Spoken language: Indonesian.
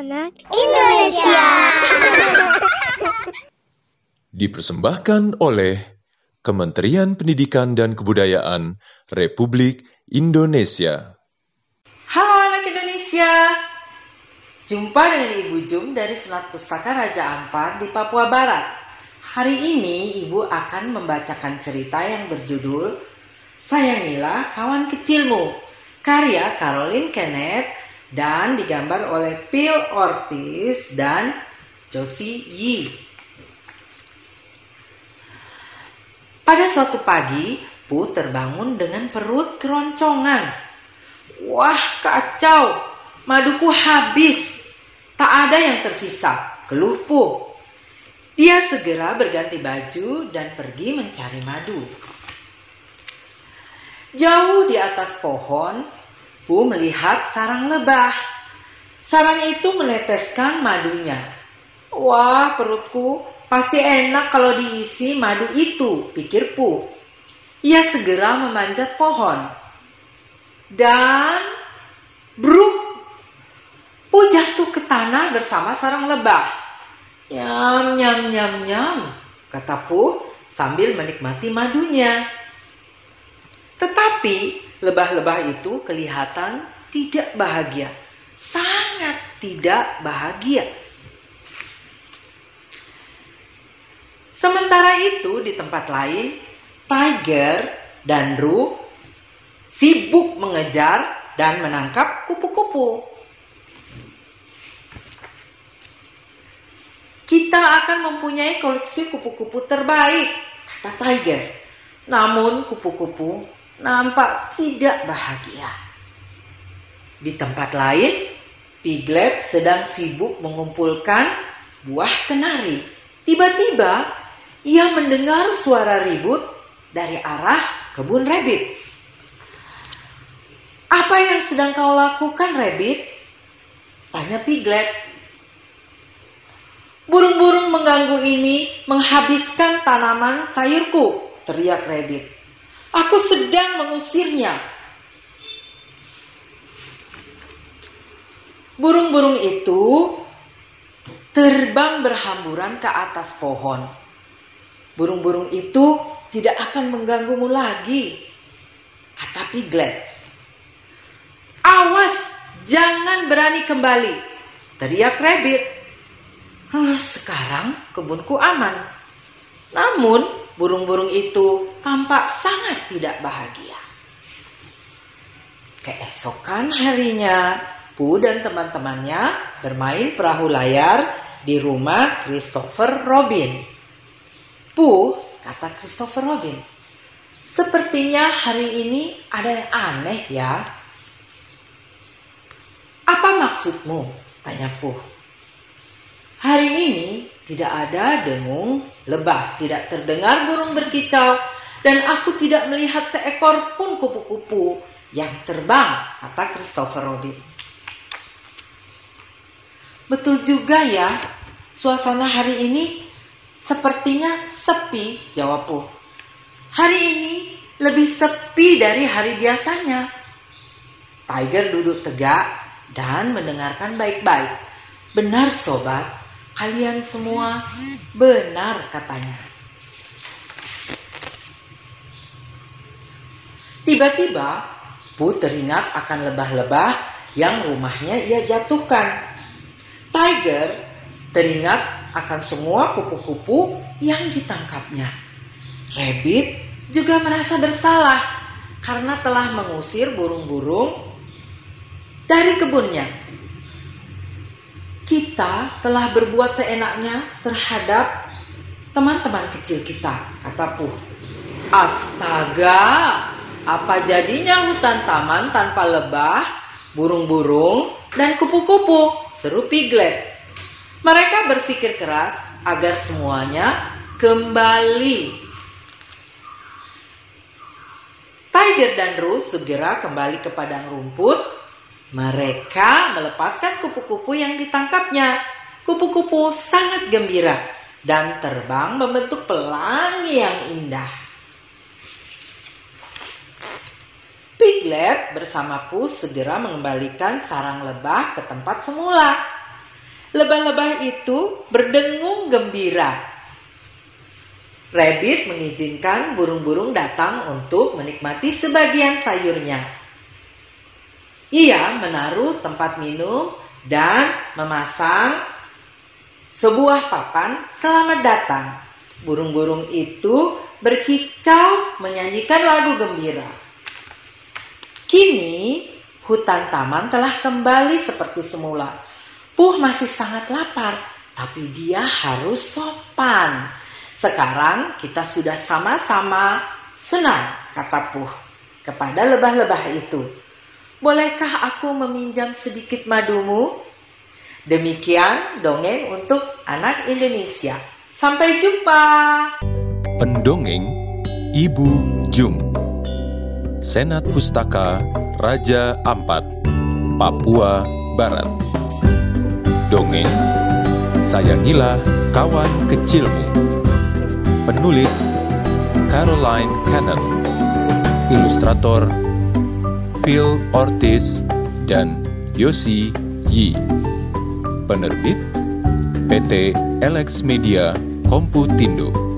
anak Indonesia. Dipersembahkan oleh Kementerian Pendidikan dan Kebudayaan Republik Indonesia. Halo anak Indonesia. Jumpa dengan Ibu Jum dari Senat Pustaka Raja Ampat di Papua Barat. Hari ini Ibu akan membacakan cerita yang berjudul Sayangilah Kawan Kecilmu, karya Caroline Kenneth dan digambar oleh Phil Ortiz dan Josie Yi. Pada suatu pagi, Pu terbangun dengan perut keroncongan. Wah, kacau! Maduku habis. Tak ada yang tersisa, keluh Pu. Dia segera berganti baju dan pergi mencari madu. Jauh di atas pohon, Pu melihat sarang lebah. Sarang itu meneteskan madunya. Wah, perutku pasti enak kalau diisi madu itu, pikir Pu. Ia segera memanjat pohon. Dan bruk Pu jatuh ke tanah bersama sarang lebah. Nyam, nyam, nyam, nyam, kata Pu sambil menikmati madunya. Tetapi lebah-lebah itu kelihatan tidak bahagia. Sangat tidak bahagia. Sementara itu di tempat lain, Tiger dan Ru sibuk mengejar dan menangkap kupu-kupu. Kita akan mempunyai koleksi kupu-kupu terbaik, kata Tiger. Namun kupu-kupu nampak tidak bahagia. Di tempat lain, Piglet sedang sibuk mengumpulkan buah kenari. Tiba-tiba, ia mendengar suara ribut dari arah kebun Rabbit. Apa yang sedang kau lakukan, Rabbit? Tanya Piglet. Burung-burung mengganggu ini menghabiskan tanaman sayurku, teriak Rabbit. Aku sedang mengusirnya. Burung-burung itu terbang berhamburan ke atas pohon. Burung-burung itu tidak akan mengganggumu lagi, kata Piglet. Awas, jangan berani kembali, teriak Rabbit. Sekarang kebunku aman. Namun burung-burung itu tampak sangat tidak bahagia. Keesokan harinya, Pu dan teman-temannya bermain perahu layar di rumah Christopher Robin. Pu, kata Christopher Robin, sepertinya hari ini ada yang aneh ya. Apa maksudmu? Tanya Pu. Hari ini tidak ada dengung lebah, tidak terdengar burung berkicau, dan aku tidak melihat seekor pun kupu-kupu yang terbang, kata Christopher Robin. Betul juga ya, suasana hari ini sepertinya sepi, jawabku. Hari ini lebih sepi dari hari biasanya. Tiger duduk tegak dan mendengarkan baik-baik. Benar sobat, Kalian semua benar katanya. Tiba-tiba, Pu teringat akan lebah-lebah yang rumahnya ia jatuhkan. Tiger teringat akan semua kupu-kupu yang ditangkapnya. Rabbit juga merasa bersalah karena telah mengusir burung-burung dari kebunnya kita telah berbuat seenaknya terhadap teman-teman kecil kita, kata Puh. Astaga, apa jadinya hutan taman tanpa lebah, burung-burung, dan kupu-kupu, seru Piglet. Mereka berpikir keras agar semuanya kembali. Tiger dan Rose segera kembali ke padang rumput mereka melepaskan kupu-kupu yang ditangkapnya. Kupu-kupu sangat gembira dan terbang membentuk pelangi yang indah. Piglet bersama Pus segera mengembalikan sarang lebah ke tempat semula. Lebah-lebah itu berdengung gembira. Rabbit mengizinkan burung-burung datang untuk menikmati sebagian sayurnya. Ia menaruh tempat minum dan memasang sebuah papan selamat datang. Burung-burung itu berkicau menyanyikan lagu gembira. Kini hutan taman telah kembali seperti semula. Puh masih sangat lapar, tapi dia harus sopan. Sekarang kita sudah sama-sama senang, kata Puh kepada lebah-lebah itu. Bolehkah aku meminjam sedikit madumu? Demikian dongeng untuk anak Indonesia. Sampai jumpa. Pendongeng Ibu Jum Senat Pustaka Raja Ampat Papua Barat Dongeng Sayangilah Kawan Kecilmu Penulis Caroline Kenneth Ilustrator Phil Ortiz dan Yosi Yi. Penerbit PT Alex Media Komputindo